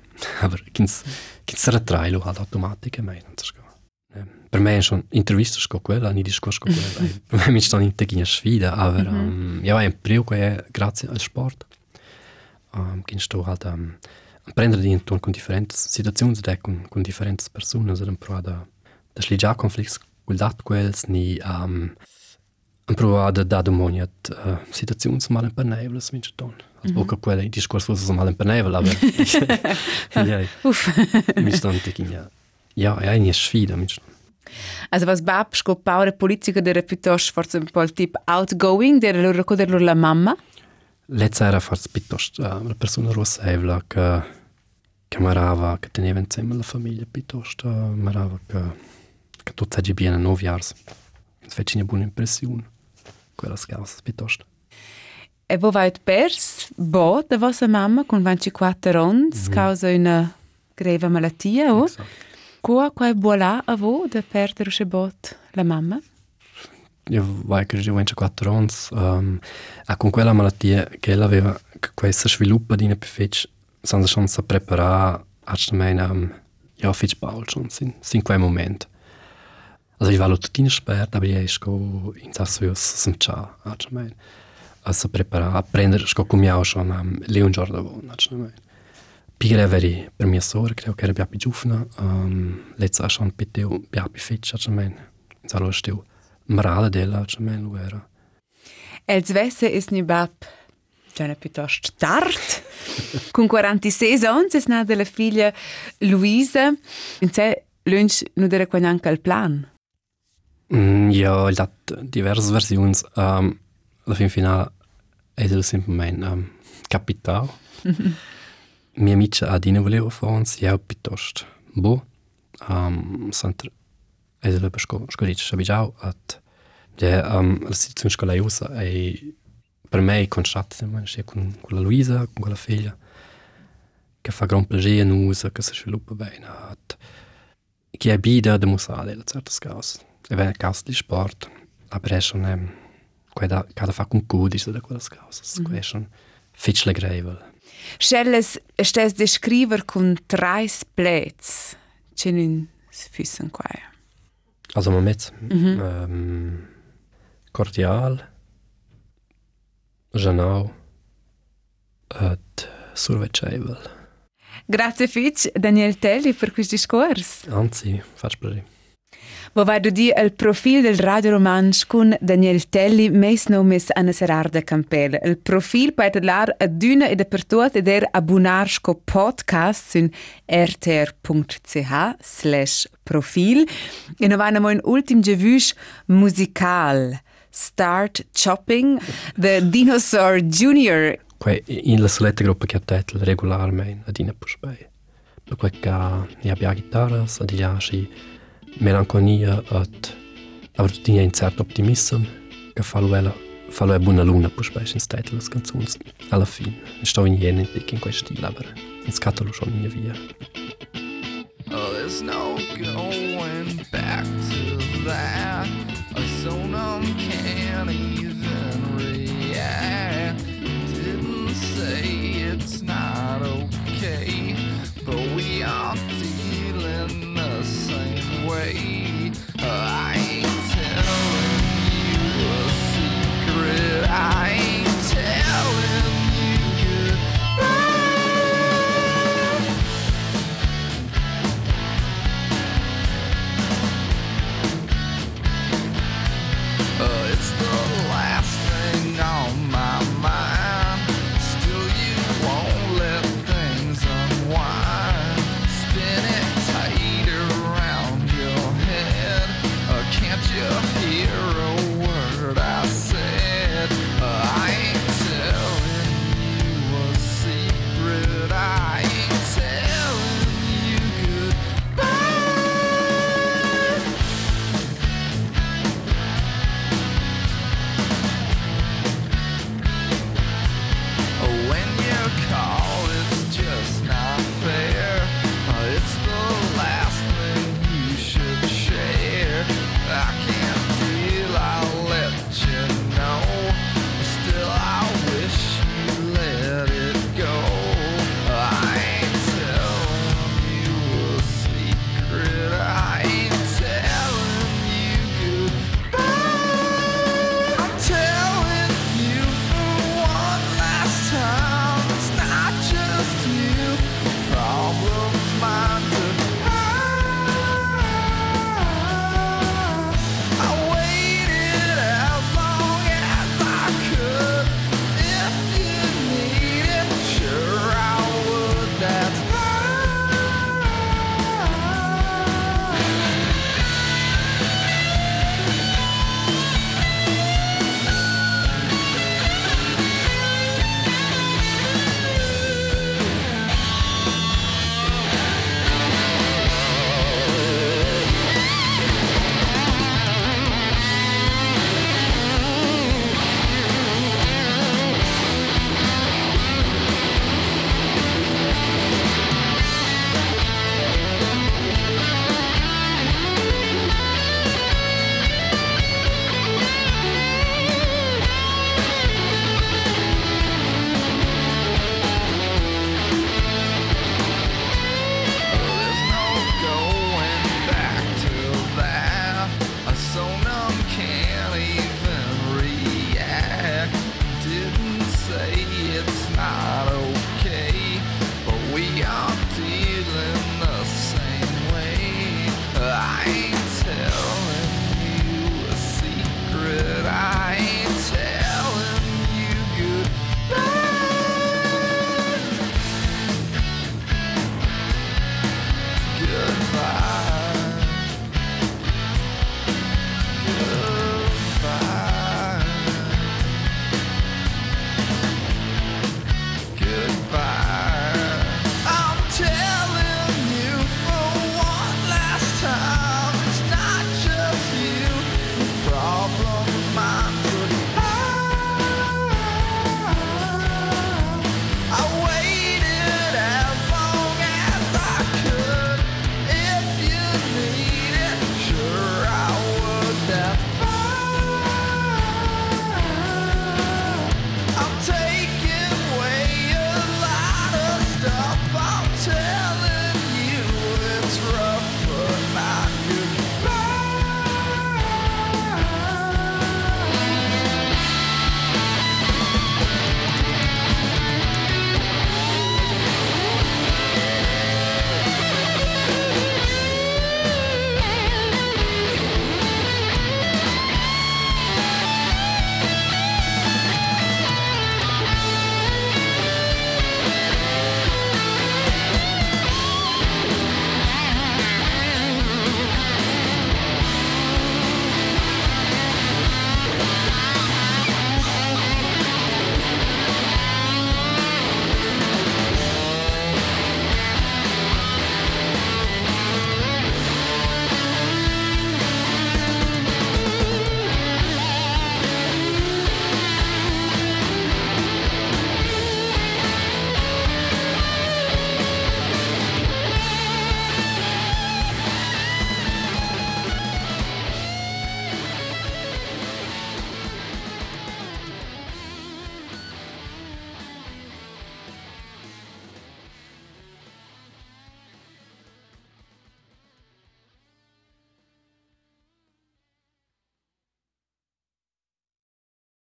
aber kins kins retrai lui halt automatic mai, nu știu. Per me schon intervistas con quella, ni discos con quella. Per me stanno in tegna sfida, aber mm -hmm. um, ja, in prio che grazie al sport. Um, kennst du halt um, prendere di intorno con differenti situazioni da con, con differenti persone, so, provare da, da sligiare conflitti quel dat quels, ni um, provare da da domani at uh, situazioni mal in pernevels, mince ton. Mm -hmm. O quella, il discorso fosse mal in pernevel, aber ja, uff mi stanno in tegina. Ja, è una sfida, mince also was Bab sco paura politica der piuttosto forse un po' il tip outgoing der loro coder la mamma Lezza era forse piuttosto uh, una persona rossa evla che che marava, che teneva insieme la famiglia piuttosto, marava che che tutto saggi bene a nove anni. Fece una buona impressione. Quella scausa piuttosto. e vo vait pers bo da vostra mamma con 24 anni causa una grave malattia o Esatto. qua qua buola a vo da perdere se bot la mamma Io vai che io 24 anni, um, e con quella malattia che ella aveva, che questa sviluppa di una più fece, sono schon sa preparar hat mein um, ja fitch Paul schon sind sind quei Moment. Also ich war lot tin spät, aber ich go in Sassuios zum Cha hat mein. Also preparar aprender sco cum iau ja schon am Leon Giordano hat mein. Pigre veri per mia sora, creo che era più giufna, ähm, um, lezza schon bitte più fitch hat mein. Salo stiu. Morale della hat mein era. Els wesse ist ni bab già piuttosto tard con 46 anni es nata la figlia Luisa in se lunch nu dere quan anche il plan Mm, ja, il dat diverse versioni. Um, alla fin finale è del semplicemente um, capitale. Mia amica a dine voleva fare, io piuttosto. Boh, um, sempre è del per sco scoriccio sabigiau at ja, um, la situazione con la usa è per me constante, sia con, con la Luisa, con quella figlia che fa gran piacere in usa, che si sviluppa bene. Che è bida da musare, in certe cose. E bene, cause di sport, aber è schon, quella, cada fa con cudis da quelle cose, mm -hmm. è schon fitchle grevel. Schelles stes descriver con trais plets ce nun füssen qua Also man mit mhm. ähm, Cordial, Janau et Surveceivel. Grazie fitch Daniel Telli per questo discorso Anzi, faccio piacere. Wo vai du di il profil del Radio Romansch con Daniel Telli, meis nomis Anna Serarda Campel. Il profil puoi lar a d'una e per tot ed er abbonar sco podcast sun rtr.ch slash profil. E no vai namo un ultim gevush musical. Start Chopping, The Dinosaur Junior. Quei in la soletta gruppa che ha tetto regolarmente ad ina puspei. Per quel che ne abbia chitarras, ad ilasci melanconia et Aber tu tinha un certo optimism che fa lui fa lui buona luna per in state le canzoni alla fine. Sto in jen in questo stile, aber in scatolo schon in via. Oh, there's no going back to that.